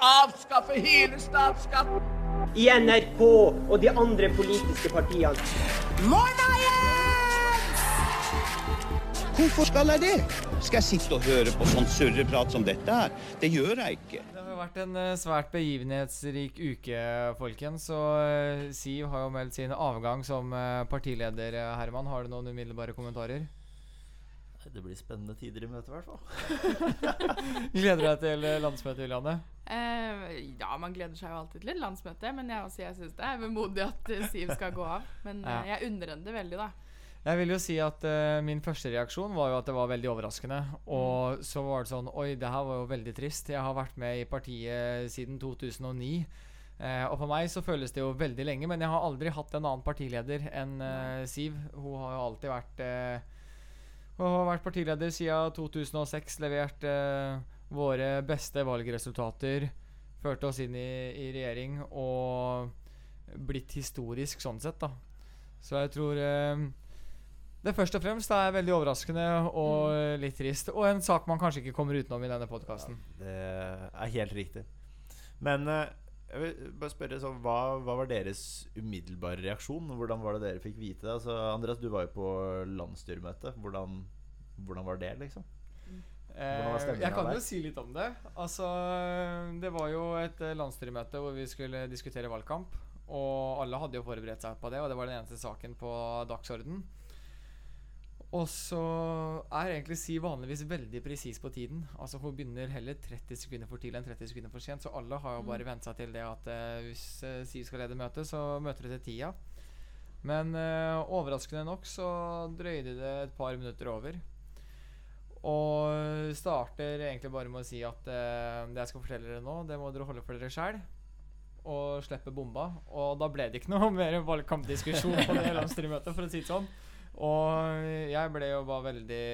avskaffe hele statsskatten. I NRK og de andre politiske partiene. Hvorfor skal jeg det? Skal jeg sitte og høre på sånn surreprat som dette her? Det gjør jeg ikke. Det har vært en eh, svært begivenhetsrik uke, folkens. Og eh, Siv har jo meldt sin avgang som eh, partileder. Herman, har du noen umiddelbare kommentarer? Det blir spennende tider i møte, i hvert fall. Gleder du deg til landsmøtet, Juliane? Eh, ja, man gleder seg jo alltid til et landsmøte, men jeg, også, jeg syns det er vemodig at eh, Siv skal gå av. Men Ja. eh, jeg unner henne det veldig, da. Jeg vil jo si at uh, min første reaksjon var jo at det var veldig overraskende. Og så var det sånn Oi, det her var jo veldig trist. Jeg har vært med i partiet siden 2009. Uh, og for meg så føles det jo veldig lenge, men jeg har aldri hatt en annen partileder enn uh, Siv. Hun har jo alltid vært Hun har vært partileder siden 2006, levert eh, våre beste valgresultater, førte oss inn i, i regjering og blitt historisk sånn sett, da. Så jeg tror eh, det først og fremst er veldig overraskende og eh, litt trist. Og en sak man kanskje ikke kommer utenom i denne podkasten. Det er helt riktig. Men eh, jeg vil bare spørre sånn, hva, hva var deres umiddelbare reaksjon? Hvordan var det dere fikk vite det? Altså, Andreas, du var jo på landsstyremøte. Hvordan, hvordan var det, liksom? Var jeg kan jo si litt om det. Altså, det var jo et eh, landsstyremøte hvor vi skulle diskutere valgkamp. Og alle hadde jo forberedt seg på det, og det var den eneste saken på dagsorden. Og så er egentlig Siv vanligvis veldig presis på tiden. Altså Hun begynner heller 30 sekunder for tidlig enn 30 sekunder for sent. Så alle har jo bare vent seg til det at eh, hvis eh, Siv skal lede møtet, så møter hun til tida. Men eh, overraskende nok så drøyde det et par minutter over. Og starter egentlig bare med å si at det jeg skal fortelle dere nå, det må dere holde for dere sjæl. Og slippe bomba. Og da ble det ikke noe mer valgkampdiskusjon på det landsstyremøtet, for å si det sånn. Og jeg ble jo bare veldig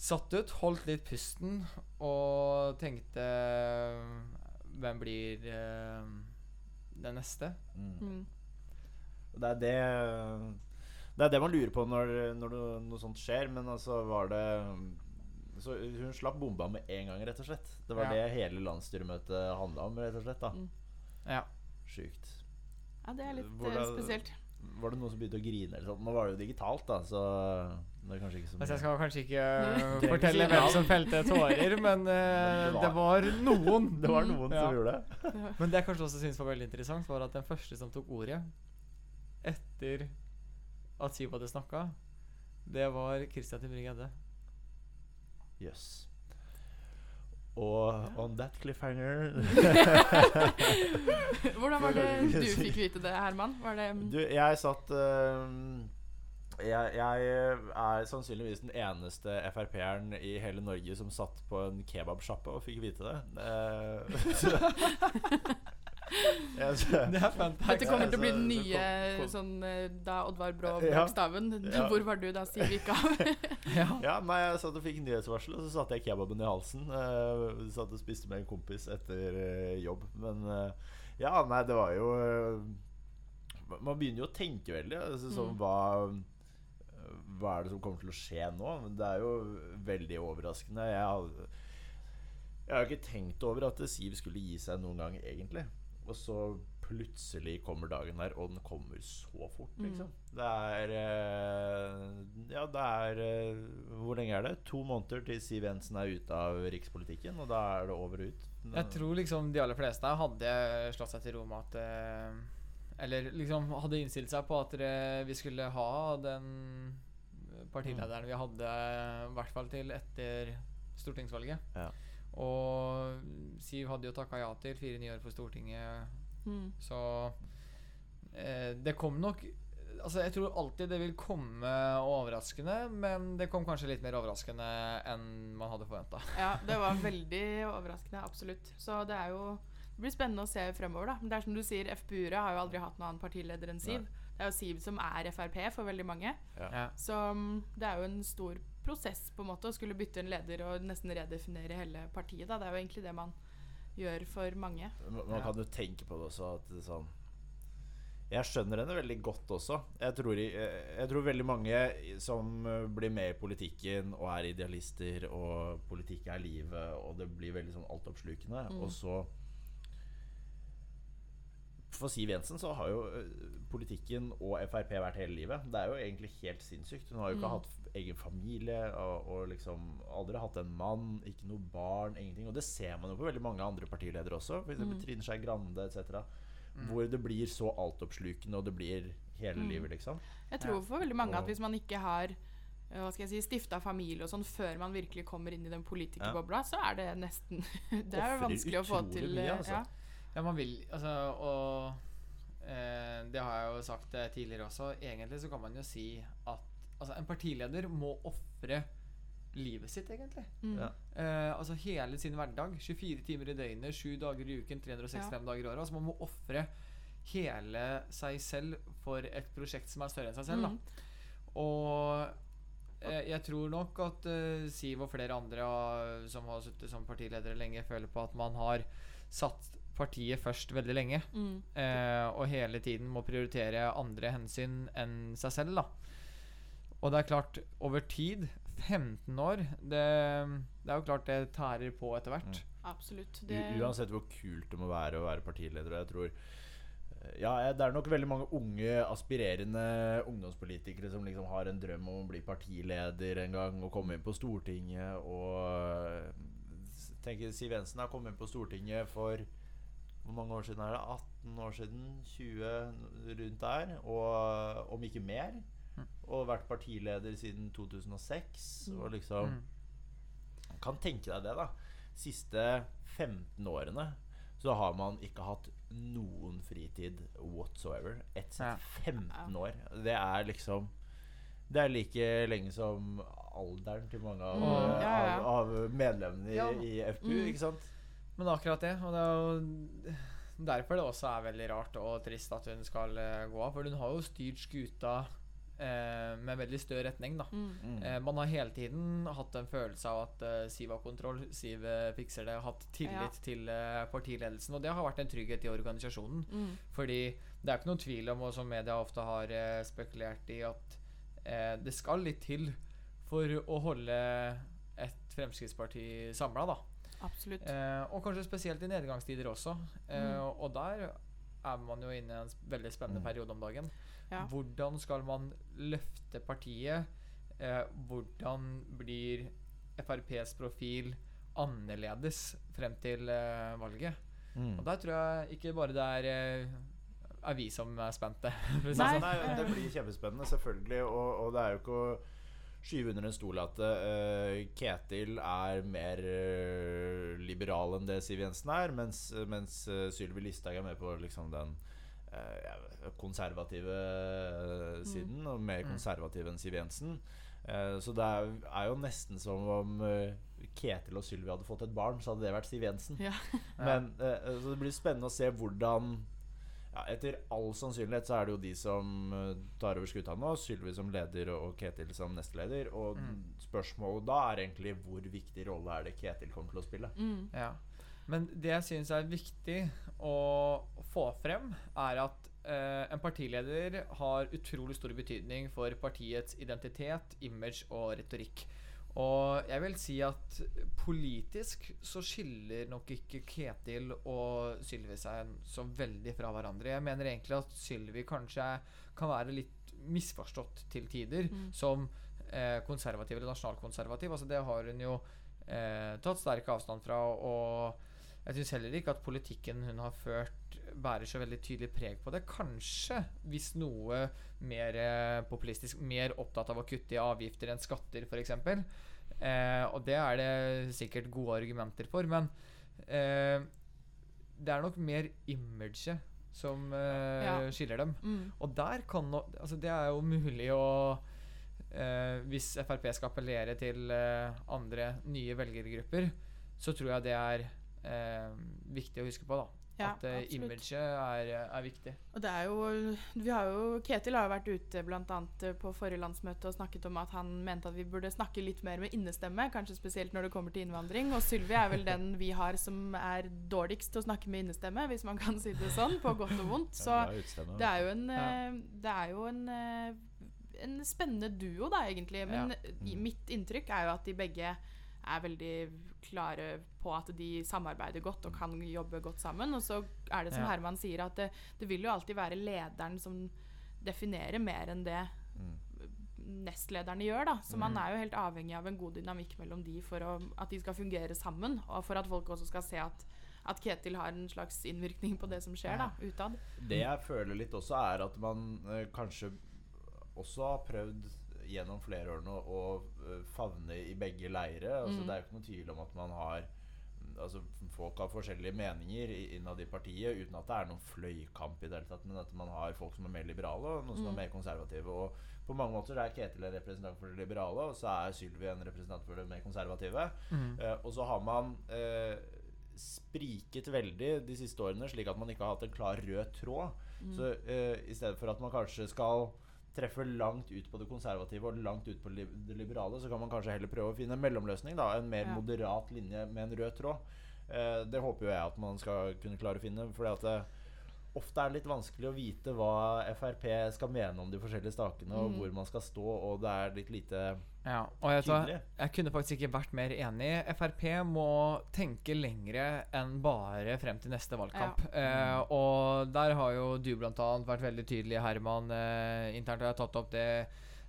satt ut. Holdt litt pusten og tenkte Hvem blir eh, den neste? Mm. Mm. Det er det Det er det man lurer på når, når noe, noe sånt skjer. Men altså var det så Hun slapp bomba med en gang, rett og slett. Det var Ja. det hele landsstyremøtet handla om, rett og slett. da Mm. Ja. Sjukt. Ja, det er litt eh, Hvordan- spesielt. Var det noen som begynte å grine? eller sånt? Nå var det jo digitalt, da, så det er kanskje ikke så Altså, jeg skal kanskje ikke eh, fortelle hvem som felte tårer, men uh, det det var- noen. Det var noen Ja. som gjorde det. Men det jeg kanskje også syntes var veldig interessant, var at den første som tok ordet etter at Siv hadde snakka, det var Christian Tybring-Gjedde. Jøss. Og on that cliffhanger Hvordan var det du fikk vite det, Herman? Var det Du, jeg satt uh, jeg, jeg er sannsynligvis den eneste Frp-eren i hele Norge som satt på en kebabsjappe og fikk vite det. Så, Det er fun Dette kommer til å bli den Så- så nye sånn eh, da Oddvar Brå brakk staven. Ja. Hvor var du da Siv gikk av? Ja. Ja, nei, jeg satt og fikk nyhetsvarsel, og så satte jeg kebaben i halsen. Uh, satt og spiste med en kompis etter uh, jobb. Men uh, ja, nei, det var jo Man begynner jo å tenke veldig. Altså, sånn, Mm. hva, hva er det som kommer til å skje nå? Men det er jo veldig overraskende. Jeg har, jeg har ikke tenkt over at Siv skulle gi seg noen gang, egentlig. Og så plutselig kommer dagen der, og den kommer så fort, Mm. liksom. Det er eh, Ja, det er eh, Hvor lenge er det? To måneder til Siv Jensen er ute av rikspolitikken, og da er det over og ut. Jeg tror liksom de aller fleste hadde slått seg til ro med at eh, Eller liksom hadde innstilt seg på at vi skulle ha den partilederen vi hadde, i hvert fall til etter stortingsvalget. Ja. Og Siv hadde jo takka ja til fire nye år for Stortinget, Mm. så eh, det kom nok Altså Jeg tror alltid det vil komme overraskende, men det kom kanskje litt mer overraskende enn man hadde forventa. Ja, det var veldig overraskende, absolutt. Så det er jo Det blir spennende å se fremover, da. Men det er som du sier, FPU-ere har jo aldri hatt noen annen partileder enn Siv. Det er jo Siv som er Frp for veldig mange. Ja. Så det er jo en stor prosess på en måte å skulle bytte en leder og nesten redefinere hele partiet. Da. Det er jo egentlig det man gjør for mange. Man, man kan jo tenke på det også at det er sånn Jeg skjønner henne veldig godt også. Jeg tror, eh, jeg tror veldig mange som eh, blir med i politikken og er idealister, og politikk er livet, og det blir veldig sånn altoppslukende, Mm. og så For Siv Jensen så har jo eh, politikken og Frp vært hele livet. Det er jo egentlig helt sinnssykt. Hun har jo ikke Mm. hatt egen familie og, og liksom aldri hatt en mann, ikke noe barn, ingenting. Og det ser man jo på veldig mange andre partiledere også, f.eks. Mm. Trine Skei Grande etc. Hvor det blir så altoppslukende, og det blir hele Mm. livet, liksom. Jeg tror for veldig mange at hvis man ikke har hva skal jeg si, stifta familie og sånn før man virkelig kommer inn i den politikerbobla, så er det nesten Det er jo vanskelig å få til. mye, eh, altså. Ja. Ja, man vil Altså, og eh, Det har jeg jo sagt eh, tidligere også. Egentlig så kan man jo si at altså, en partileder må ofre livet sitt, egentlig. Mm. Ja. Eh, altså hele sin hverdag. 24 timer i døgnet, 7 dager i uken, 365 dager i året. Altså man må ofre hele seg selv for et prosjekt som er større enn seg selv. Mm. Da. Og eh, jeg tror nok at eh, Siv og flere andre har, som har sittet som partiledere lenge, føler på at man har satt partiet først veldig lenge. Mm. Eh, og hele tiden må prioritere andre hensyn enn seg selv. Da. Og det er klart, over tid 15 år det, det er jo klart det tærer på etter hvert. Absolutt. U Det, uansett hvor kult det må være å være partileder. og Jeg tror eh, ja, Det er nok veldig mange unge, aspirerende ungdomspolitikere som liksom har en drøm om å bli partileder en gang og komme inn på Stortinget. Og eh, tenker Siv Jensen har kommet inn på Stortinget for Hvor mange år siden er det? 18 år siden? 20 rundt der? Og om ikke mer. Og vært partileder siden 2006. Og liksom Mm. kan tenke deg det, da. Siste 15 årene så har man ikke hatt noen fritid whatsoever. Ett sett 15 år. Det er liksom Det er like lenge som alderen til mange av, Mm, ja, ja. av, av medlemmene i, Ja. i FPU, Mm. ikke sant? Men akkurat det. Og det er jo derfor det også er veldig rart og trist at hun skal eh, gå av. For hun har jo styrt skuta eh, med veldig stø retning, da. mm. Mm. Eh, man har hele tiden hatt en følelse av at eh, Siv har kontroll, Siv eh, fikser det, hatt tillit Ja. til eh, partiledelsen. Og det har vært en trygghet i organisasjonen. Mm. Fordi det er ikke noen tvil om, og som media ofte har eh, spekulert i, at eh, det skal litt til for å holde et Fremskrittsparti samla, da. Absolutt. Eh, og kanskje spesielt i nedgangstider også. Eh, Mm. Og der er man jo inne i en veldig spennende Mm. periode om dagen. Ja. Hvordan skal man løfte partiet? Eh, hvordan blir FrPs profil annerledes frem til eh, valget? Mm. Og der tror jeg ikke bare det er, eh, er vi som er spente. det Nei. sånn. Nei, det blir kjempespennende, selvfølgelig. Og, og det er jo ikke å skyve under en stol at uh, Ketil er mer uh, liberal enn det Siv Jensen er, mens, mens uh, Sylvi Listhaug er med på liksom den konservative eh, siden, og mer konservativ enn Siv Jensen. Eh, så det er, jo nesten som om eh, Ketil og Sylvi hadde fått et barn, så hadde det vært Siv Jensen. Ja. Men eh, Så det blir spennende å se hvordan ja, Etter all sannsynlighet så er det jo de som eh, tar over skuta nå. Sylvi som leder og Ketil som nestleder. Og spørsmålet da er egentlig hvor viktig rolle er det Ketil kommer til å spille. Mm. Ja. Men det jeg syns er viktig å få frem, er at eh, en partileder har utrolig stor betydning for partiets identitet, image og retorikk. Og jeg vil si at politisk så skiller nok ikke Ketil og Sylvi seg så veldig fra hverandre. Jeg mener egentlig at Sylvi kanskje kan være litt misforstått til tider som eh, konservativ eller nasjonalkonservativ. Altså det har hun jo eh, tatt sterk avstand fra. Og jeg syns heller ikke at politikken hun har ført, bærer så veldig tydelig preg på det. Kanskje, hvis noe mer eh, populistisk, mer opptatt av å kutte i avgifter enn skatter, f.eks. Eh, og det er det sikkert gode argumenter for, men eh, det er nok mer imaget som eh, Ja. skiller dem. Mm. Og der kan no, altså Det er jo mulig å eh, Hvis Frp skal appellere til eh, andre nye velgergrupper, så tror jeg det er eh, viktig å huske på. da Ja, at eh, imaget er, er viktig. Og det er jo, vi har jo Ketil har jo vært ute blant annet eh, på forrige landsmøte og snakket om at han mente at vi burde snakke litt mer med innestemme, kanskje spesielt når det kommer til innvandring. Og Sylvi er vel den vi har som er dårligst til å snakke med innestemme, hvis man kan si det sånn, på godt og vondt. Så Ja, det er det er jo en, Ja. eh, det er jo en, eh, en spennende duo, da, egentlig. Men i- mitt inntrykk er jo at de begge er veldig klare på at de samarbeider godt og kan jobbe godt sammen. Og så er det som Ja. Herman sier, at det, det vil jo alltid være lederen som definerer mer enn det nestlederne gjør. da Så man er jo helt avhengig av en god dynamikk mellom de for å, at de skal fungere sammen, og for at folk også skal se at, at Ketil har en slags innvirkning på det som skjer da utad. Det jeg føler litt også, er at man eh, kanskje også har prøvd gjennom flere år nå å eh, favne i begge leire. Altså, Det er jo ikke noe tvil om at man har Altså, Folk har forskjellige meninger innad i partiet uten at det er noen fløykamp i det hele tatt, men at man har folk som er mer liberale og noen som er mer konservative. Og på mange måter er Ketil en representant for det liberale, og så er Sylvi en representant for det mer konservative. Eh, og så har man eh, spriket veldig de siste årene, slik at man ikke har hatt en klar rød tråd. Så eh, i stedet for at man kanskje skal treffe langt ut på det konservative og langt ut på det liberale, så kan man kanskje heller prøve å finne en mellomløsning. da, En mer Ja. moderat linje med en rød tråd. Eh, det håper jo jeg at man skal kunne klare å finne. fordi at det, Ofte er det litt vanskelig å vite hva Frp skal mene om de forskjellige sakene, og hvor man skal stå, og det er litt lite Ja, og jeg, tar, Tydelig. jeg kunne faktisk ikke vært mer enig. Frp må tenke lengre enn bare frem til neste valgkamp. Eh, og der har jo du bl.a. vært veldig tydelig, Herman, eh, internt. Og jeg har tatt opp det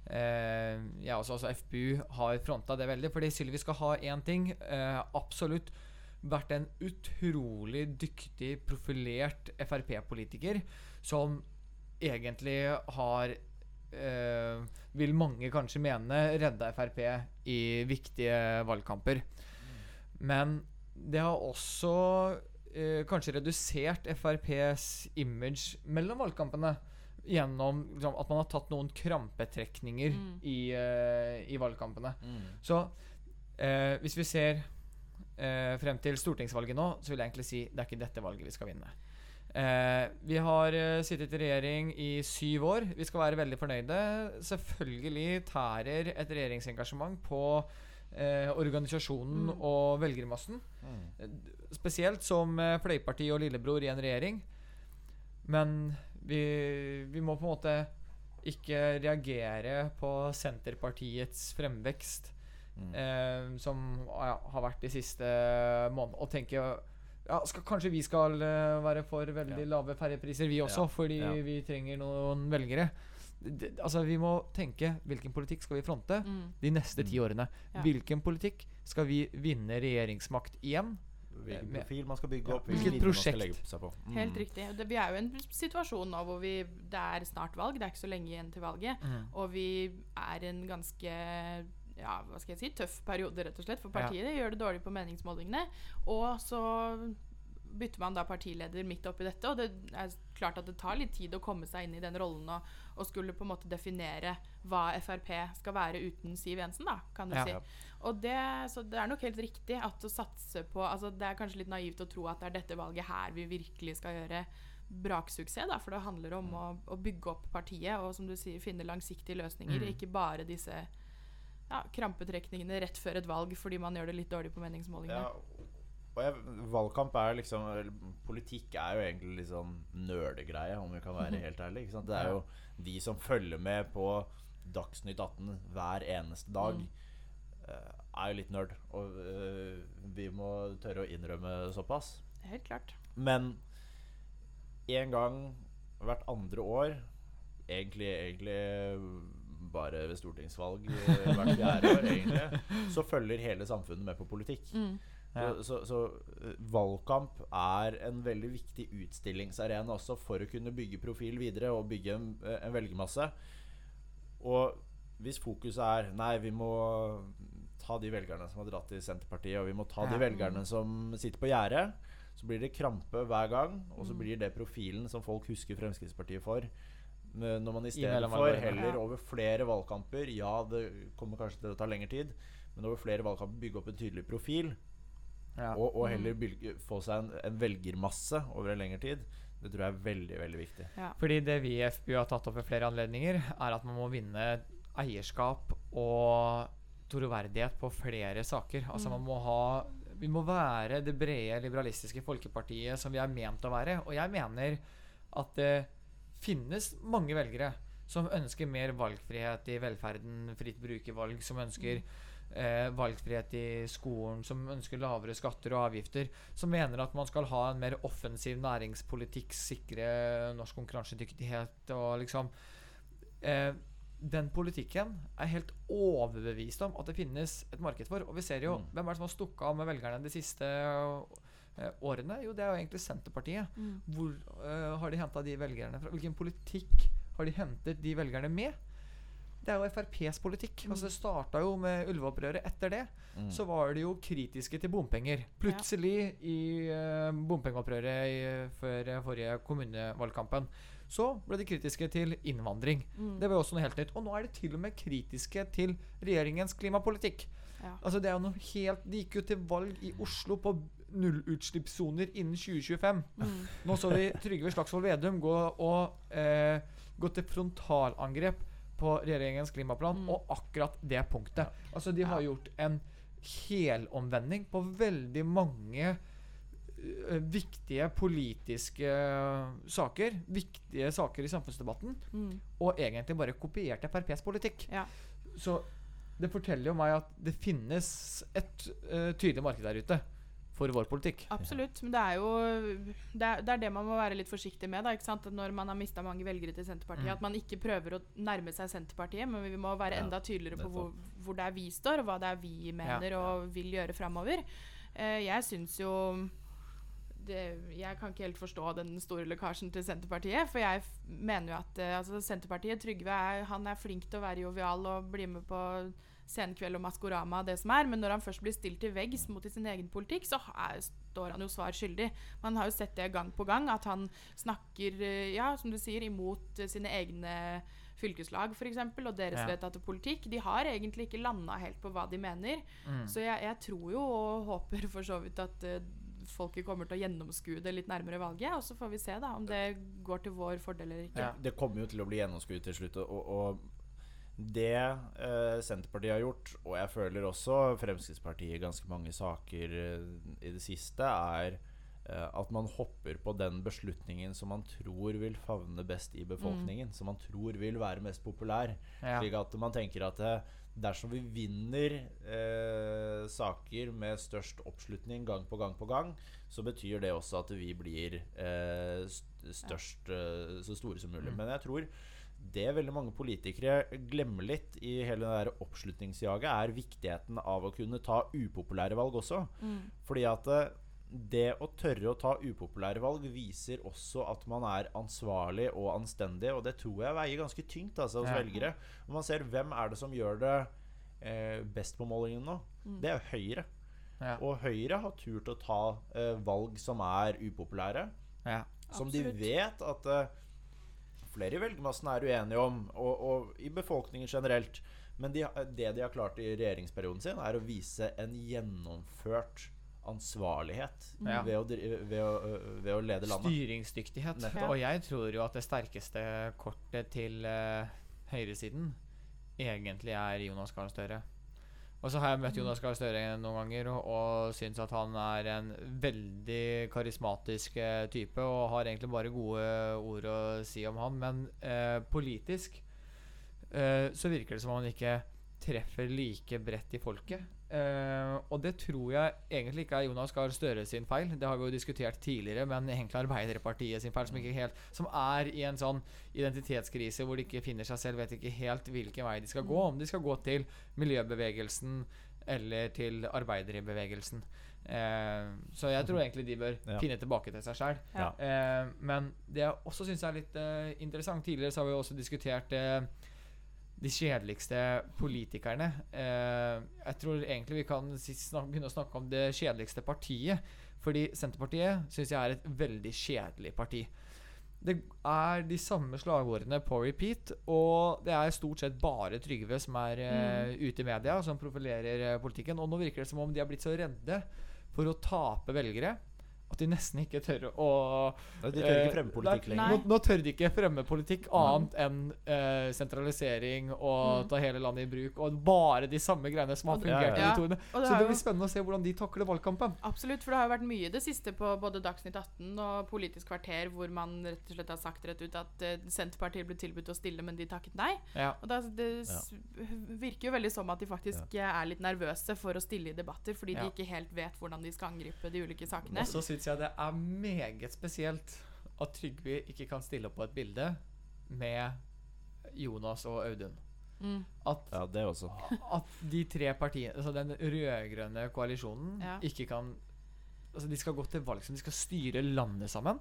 eh, Jeg også, også FPU har fronta det veldig. Fordi Sylvi skal ha én ting. Eh, absolutt vært en utrolig dyktig, profilert Frp-politiker som egentlig har eh, vil mange kanskje mene redda Frp i viktige valgkamper. Men det har også eh, kanskje redusert FrPs image mellom valgkampene. Gjennom liksom, at man har tatt noen krampetrekninger i, eh, i valgkampene. Så eh, hvis vi ser eh, frem til stortingsvalget nå, så vil jeg egentlig si det er ikke dette valget vi skal vinne. Eh, vi har eh, sittet i regjering i syv år. Vi skal være veldig fornøyde. Selvfølgelig tærer et regjeringsengasjement på eh, organisasjonen og velgermassen. Mm. Spesielt som eh, fløyparti og lillebror i en regjering. Men vi, vi må på en måte ikke reagere på Senterpartiets fremvekst, eh, som ja, har vært de siste månedene, og tenke ja, skal, Kanskje vi skal eh, være for veldig lave ferjepriser, vi også, Ja, fordi ja. vi trenger noen velgere. Det, altså Vi må tenke hvilken politikk skal vi fronte de neste ti årene. Ja. Hvilken politikk skal vi vinne regjeringsmakt igjen? Hvilken profil man skal bygge Ja, opp, hvilket hvilken man prosjekt. skal legge seg på. Mm. Helt riktig. Det, vi er jo i en situasjon nå hvor vi, det er snart valg, det er ikke så lenge igjen til valget. Og vi er en ganske ja, hva skal jeg si, tøff periode, rett og slett. For partiet gjør det dårlig på meningsmålingene. Og så bytter man da partileder midt oppi dette, og det er klart at det tar litt tid å komme seg inn i den rollen og, og skulle på en måte definere hva Frp skal være uten Siv Jensen, da, kan du Ja. si. Ja. Og det, så det er nok helt riktig at å satse på altså Det er kanskje litt naivt å tro at det er dette valget her vi virkelig skal gjøre braksuksess, da, for det handler om å, å bygge opp partiet og som du sier, finne langsiktige løsninger, ikke bare disse ja, krampetrekningene rett før et valg fordi man gjør det litt dårlig på meningsmålingene. Ja, og jeg, valgkamp er liksom eller, Politikk er jo egentlig litt sånn nerdegreie, om vi kan være helt ærlige. Det er jo de som følger med på Dagsnytt 18 hver eneste dag, Mm er jo litt nerd. Og eh, vi må tørre å innrømme såpass. Helt klart. Men en gang hvert andre år Egentlig, egentlig bare ved stortingsvalg eh, hvert fjerde år, egentlig, så følger hele samfunnet med på politikk. Så, så, så eh, valgkamp er en veldig viktig utstillingsarena også for å kunne bygge profil videre og bygge en, eh, en velgermasse. Og hvis fokuset er Nei, vi må ta de velgerne som har dratt til Senterpartiet, og vi må ta de Ja. velgerne som sitter på gjerdet, så blir det krampe hver gang, og så blir det profilen som folk husker Fremskrittspartiet for. Men Når man i stedet for heller over flere valgkamper Ja, det kommer kanskje til å ta lengre tid, men over flere valgkamper bygge opp en tydelig profil, Ja. Og, og heller bygge, få seg en, en velgermasse over en lengre tid. Det tror jeg er veldig, veldig viktig. Fordi det vi i FPU har tatt opp ved flere anledninger, er at man må vinne eierskap og troverdighet på flere saker. Altså man må ha Vi må være det brede, liberalistiske folkepartiet som vi er ment å være. Og jeg mener at det finnes mange velgere som ønsker mer valgfrihet i velferden, fritt brukervalg, som ønsker eh, valgfrihet i skolen, som ønsker lavere skatter og avgifter, som mener at man skal ha en mer offensiv næringspolitikk, sikre norsk konkurransedyktighet og liksom eh, Den politikken er helt overbevist om at det finnes et marked for. Og vi ser jo Mm. hvem er det som har stukket av med velgerne de siste årene? Jo, det er jo egentlig Senterpartiet. Hvor eh, har de henta de velgerne fra? Hvilken politikk har de hentet de velgerne med? Det er jo FrPs politikk. Altså Det starta jo med ulveopprøret. Etter det Mm. så var de jo kritiske til bompenger. Plutselig, i uh, bompengeopprøret i, før eh, forrige kommunevalgkampen, så ble de kritiske til innvandring. Det var jo også noe helt nytt. Og nå er de til og med kritiske til regjeringens klimapolitikk. Ja. Altså det er jo noe helt De gikk jo til valg i Oslo på nullutslippssoner innen 2025. Nå så vi Trygve Slagsvold Vedum gå, og, eh, gå til frontalangrep på regjeringens klimaplan, og akkurat det punktet. Altså De har gjort en helomvending på veldig mange eh, viktige politiske saker. Viktige saker i samfunnsdebatten. Og egentlig bare kopiert FrPs politikk. Ja. Så det forteller jo meg at det finnes et eh, tydelig marked der ute for vår politikk. Absolutt. Men det er jo det er, det er det man må være litt forsiktig med. Da, ikke sant? Når man har mista mange velgere til Senterpartiet. Mm. At man ikke prøver å nærme seg Senterpartiet, men vi må være enda tydeligere på hvor, hvor det er vi står, og hva det er vi mener og vil gjøre framover. Uh, jeg syns jo det, jeg kan ikke helt forstå den store lekkasjen til Senterpartiet. For jeg mener jo at eh, altså Senterpartiet, Trygve, er, han er flink til å være jovial og bli med på Senkveld og Maskorama det som er. Men når han først blir stilt til veggs mot sin egen politikk, så er, står han jo svar skyldig. Man har jo sett det gang på gang, at han snakker, eh, ja, som du sier, imot eh, sine egne fylkeslag for eksempel, og deres Ja. vedtatte politikk. De har egentlig ikke landa helt på hva de mener. Mm. Så jeg, jeg tror jo og håper for så vidt at uh, folket kommer til å gjennomskue det litt nærmere valget. Og så får vi se da om det går til vår fordel eller ikke. Ja. Det kommer jo til å bli gjennomskuet til slutt. Og, og det eh, Senterpartiet har gjort, og jeg føler også Fremskrittspartiet i ganske mange saker eh, i det siste, er eh, at man hopper på den beslutningen som man tror vil favne best i befolkningen. Som man tror vil være mest populær. Ja. Slik at man tenker at eh, dersom vi vinner eh, saker med størst oppslutning gang på gang på gang, så betyr det også at vi blir størst så store som mulig. Men jeg tror det veldig mange politikere glemmer litt i hele det der oppslutningsjaget, er viktigheten av å kunne ta upopulære valg også. Fordi at eh, det å tørre å ta upopulære valg viser også at man er ansvarlig og anstendig, og det tror jeg veier ganske tyngt altså, hos Ja. velgere. Når man ser hvem er det som gjør det eh, best på målingen nå. Det er jo Høyre. Ja. Og Høyre har turt å ta eh, valg som er upopulære, Ja. som de vet at eh, flere i velgermassen er uenige om, og, og i befolkningen generelt. Men de, det de har klart i regjeringsperioden sin, er å vise en gjennomført ansvarlighet Ja. ved, å, ved, å, ved å lede landet. Styringsdyktighet. Nettopp. Og jeg tror jo at det sterkeste kortet til uh, høyresiden egentlig er Jonas Gahr Støre. Og så har jeg møtt Jonas Gahr Støre noen ganger og, og syns at han er en veldig karismatisk eh, type og har egentlig bare gode ord å si om han. Men eh, politisk eh, så virker det som om han ikke treffer like bredt i folket. Eh, og det tror jeg egentlig ikke er Jonas Gahr Støre sin feil. Det har vi jo diskutert tidligere, men egentlig Arbeiderpartiet sin feil. Som, ikke helt, som er i en sånn identitetskrise hvor de ikke finner seg selv, vet ikke helt hvilken vei de skal gå. Om de skal gå til miljøbevegelsen eller til arbeiderbevegelsen. Uh, så jeg tror egentlig de bør Ja. finne tilbake til seg sjøl. Ja. Uh, men det jeg også syns er litt interessant Tidligere så har vi jo også diskutert eh, de kjedeligste politikerne. Eh, jeg tror egentlig vi kan snak begynne å snakke om det kjedeligste partiet. Fordi Senterpartiet syns jeg er et veldig kjedelig parti. Det er de samme slagordene på repeat, og det er stort sett bare Trygve som er eh, ute i media, som profilerer eh, politikken. Og nå virker det som om de har blitt så redde for å tape velgere at de nesten ikke tør å De tør ikke eh, fremme politikk lenger. Nå, nå tør de ikke fremme politikk annet enn uh, sentralisering og Mm. ta hele landet i bruk, og bare de samme greiene som har fungert i Ja, de to det Så det blir spennende å se hvordan de takler valgkampen. Absolutt, for det har jo vært mye i det siste på både Dagsnytt 18 og Politisk kvarter hvor man rett og slett har sagt rett ut at uh, Senterpartiet ble tilbudt å stille, men de takket nei. Ja. Og da, det s- virker jo veldig som at de faktisk er litt nervøse for å stille i debatter, fordi Ja. de ikke helt vet hvordan de skal angripe de ulike sakene. Og så syns jeg det er meget spesielt at Trygve ikke kan stille opp på et bilde med Jonas og Audun. Mm. At, Ja, det også. at de tre partiene, altså den rød-grønne koalisjonen, Ja. ikke kan Altså De skal gå til valg som de skal styre landet sammen,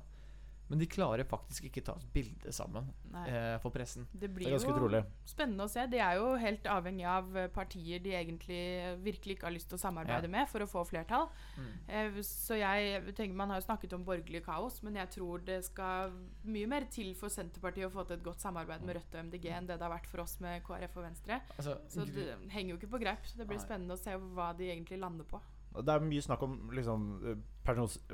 men de klarer faktisk ikke ta et bilde sammen eh, for pressen. Det blir det jo utrolig. spennende å se. De er jo helt avhengig av eh, partier de egentlig virkelig ikke har lyst til å samarbeide Ja. med for å få flertall. Mm. Eh, Så jeg tenker Man har jo snakket om borgerlig kaos, men jeg tror det skal mye mer til for Senterpartiet å få til et godt samarbeid med Rødt og MDG enn det det har vært for oss med KrF og Venstre. Altså, Så det henger jo ikke på greip. Det blir Nei. spennende å se hva de egentlig lander på. Det er mye snakk om liksom,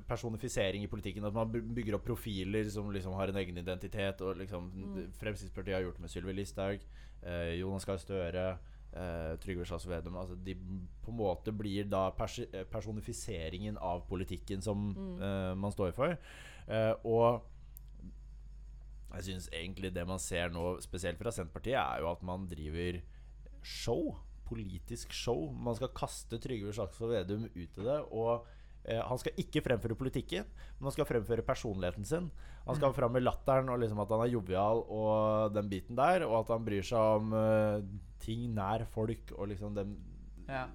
personifisering i politikken. At man bygger opp profiler som liksom har en egen identitet. Og liksom, Mm. Fremskrittspartiet har gjort det med Sylvi Listhaug, eh, Jonas Gahr Støre, eh, Trygve Slagsvold Vedum. Altså, de på en måte blir da pers eh, personifiseringen av politikken som Mm. eh, man står for. Eh, og jeg syns egentlig det man ser nå, spesielt fra Senterpartiet, er jo at man driver show. Politisk show. Man skal kaste Trygve Slagsvold Vedum ut i det. Og eh, han skal ikke fremføre politikken, men han skal fremføre personligheten sin. Han skal fram med latteren og liksom at han er jovial og den biten der. Og at han bryr seg om eh, ting nær folk og liksom den Ja.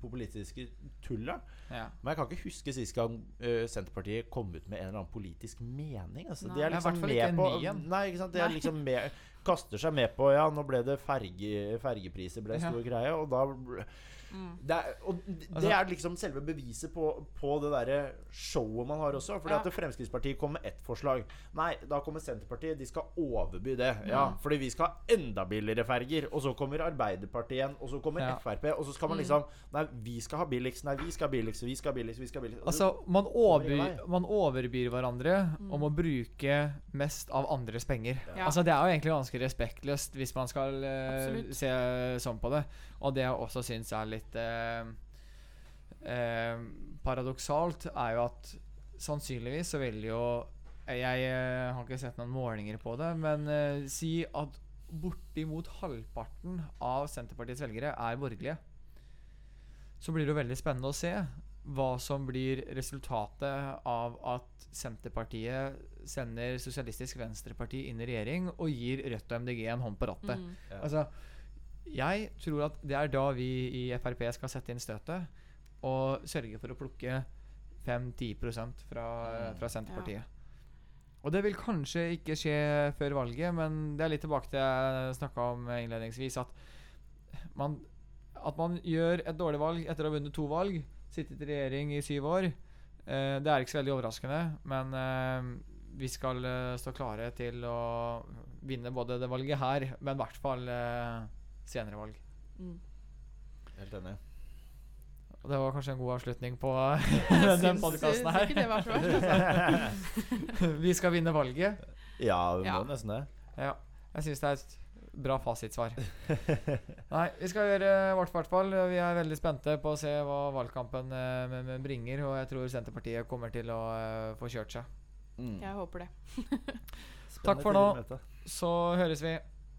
politiske populistiske tullet. ja. Men jeg kan ikke huske sist gang uh, Senterpartiet kom ut med en eller annen politisk mening. Altså, Nei. de er liksom med på. Nei, ikke sant? De er liksom med, kaster seg med på Ja, nå ble det ferge, fergepriser ble en Ja. greie, og da. Det er, og det Altså- er liksom selve beviset på, på det derre showet man har også. Fordi Ja. at Fremskrittspartiet kommer med ett forslag. Nei, da kommer Senterpartiet. De skal overby det. Ja, Mm. Fordi vi skal ha enda billigere ferger. Og så kommer Arbeiderpartiet igjen. Og så kommer Ja. Frp. Og så skal man Mm. liksom Nei, vi skal ha billigst. Nei, vi skal ha billigst. Vi skal ha billigst. Vi skal ha billigst. Altså, man, overbyr, man overbyr hverandre Mm. om å bruke mest av andres penger. Ja. Altså, det er jo egentlig ganske respektløst hvis man skal uh, se sånn på det. Og det jeg også syns er litt eh, eh, paradoksalt, er jo at sannsynligvis så vil jo Jeg eh, har ikke sett noen målinger på det, men eh, si at bortimot halvparten av Senterpartiets velgere er borgerlige. Så blir det jo veldig spennende å se hva som blir resultatet av at Senterpartiet sender Sosialistisk Venstreparti inn i regjering og gir Rødt og MDG en hånd på rattet. Mm. Ja. Altså, jeg tror at det er da vi i Frp skal sette inn støtet og sørge for å plukke 5-10% fra, fra Senterpartiet. Og det vil kanskje ikke skje før valget, men det er litt tilbake til jeg snakka om innledningsvis, at man, at man gjør et dårlig valg etter å ha vunnet to valg, sittet i regjering i syv år. Eh, det er ikke så veldig overraskende, men eh, vi skal eh, stå klare til å vinne både det valget her, men i hvert fall eh, senere valg. Mm. Helt enig. Og det var kanskje en god avslutning på den podkasten her. ikke det var så vi skal vinne valget. Ja, vi må Ja. nesten det. Ja, jeg syns det er et bra fasitsvar. Nei, vi skal gjøre vårt, i hvert fall. Vi er veldig spente på å se hva valgkampen eh, bringer, og jeg tror Senterpartiet kommer til å eh, få kjørt seg. Mm. Jeg håper det. Takk for nå. Så høres vi.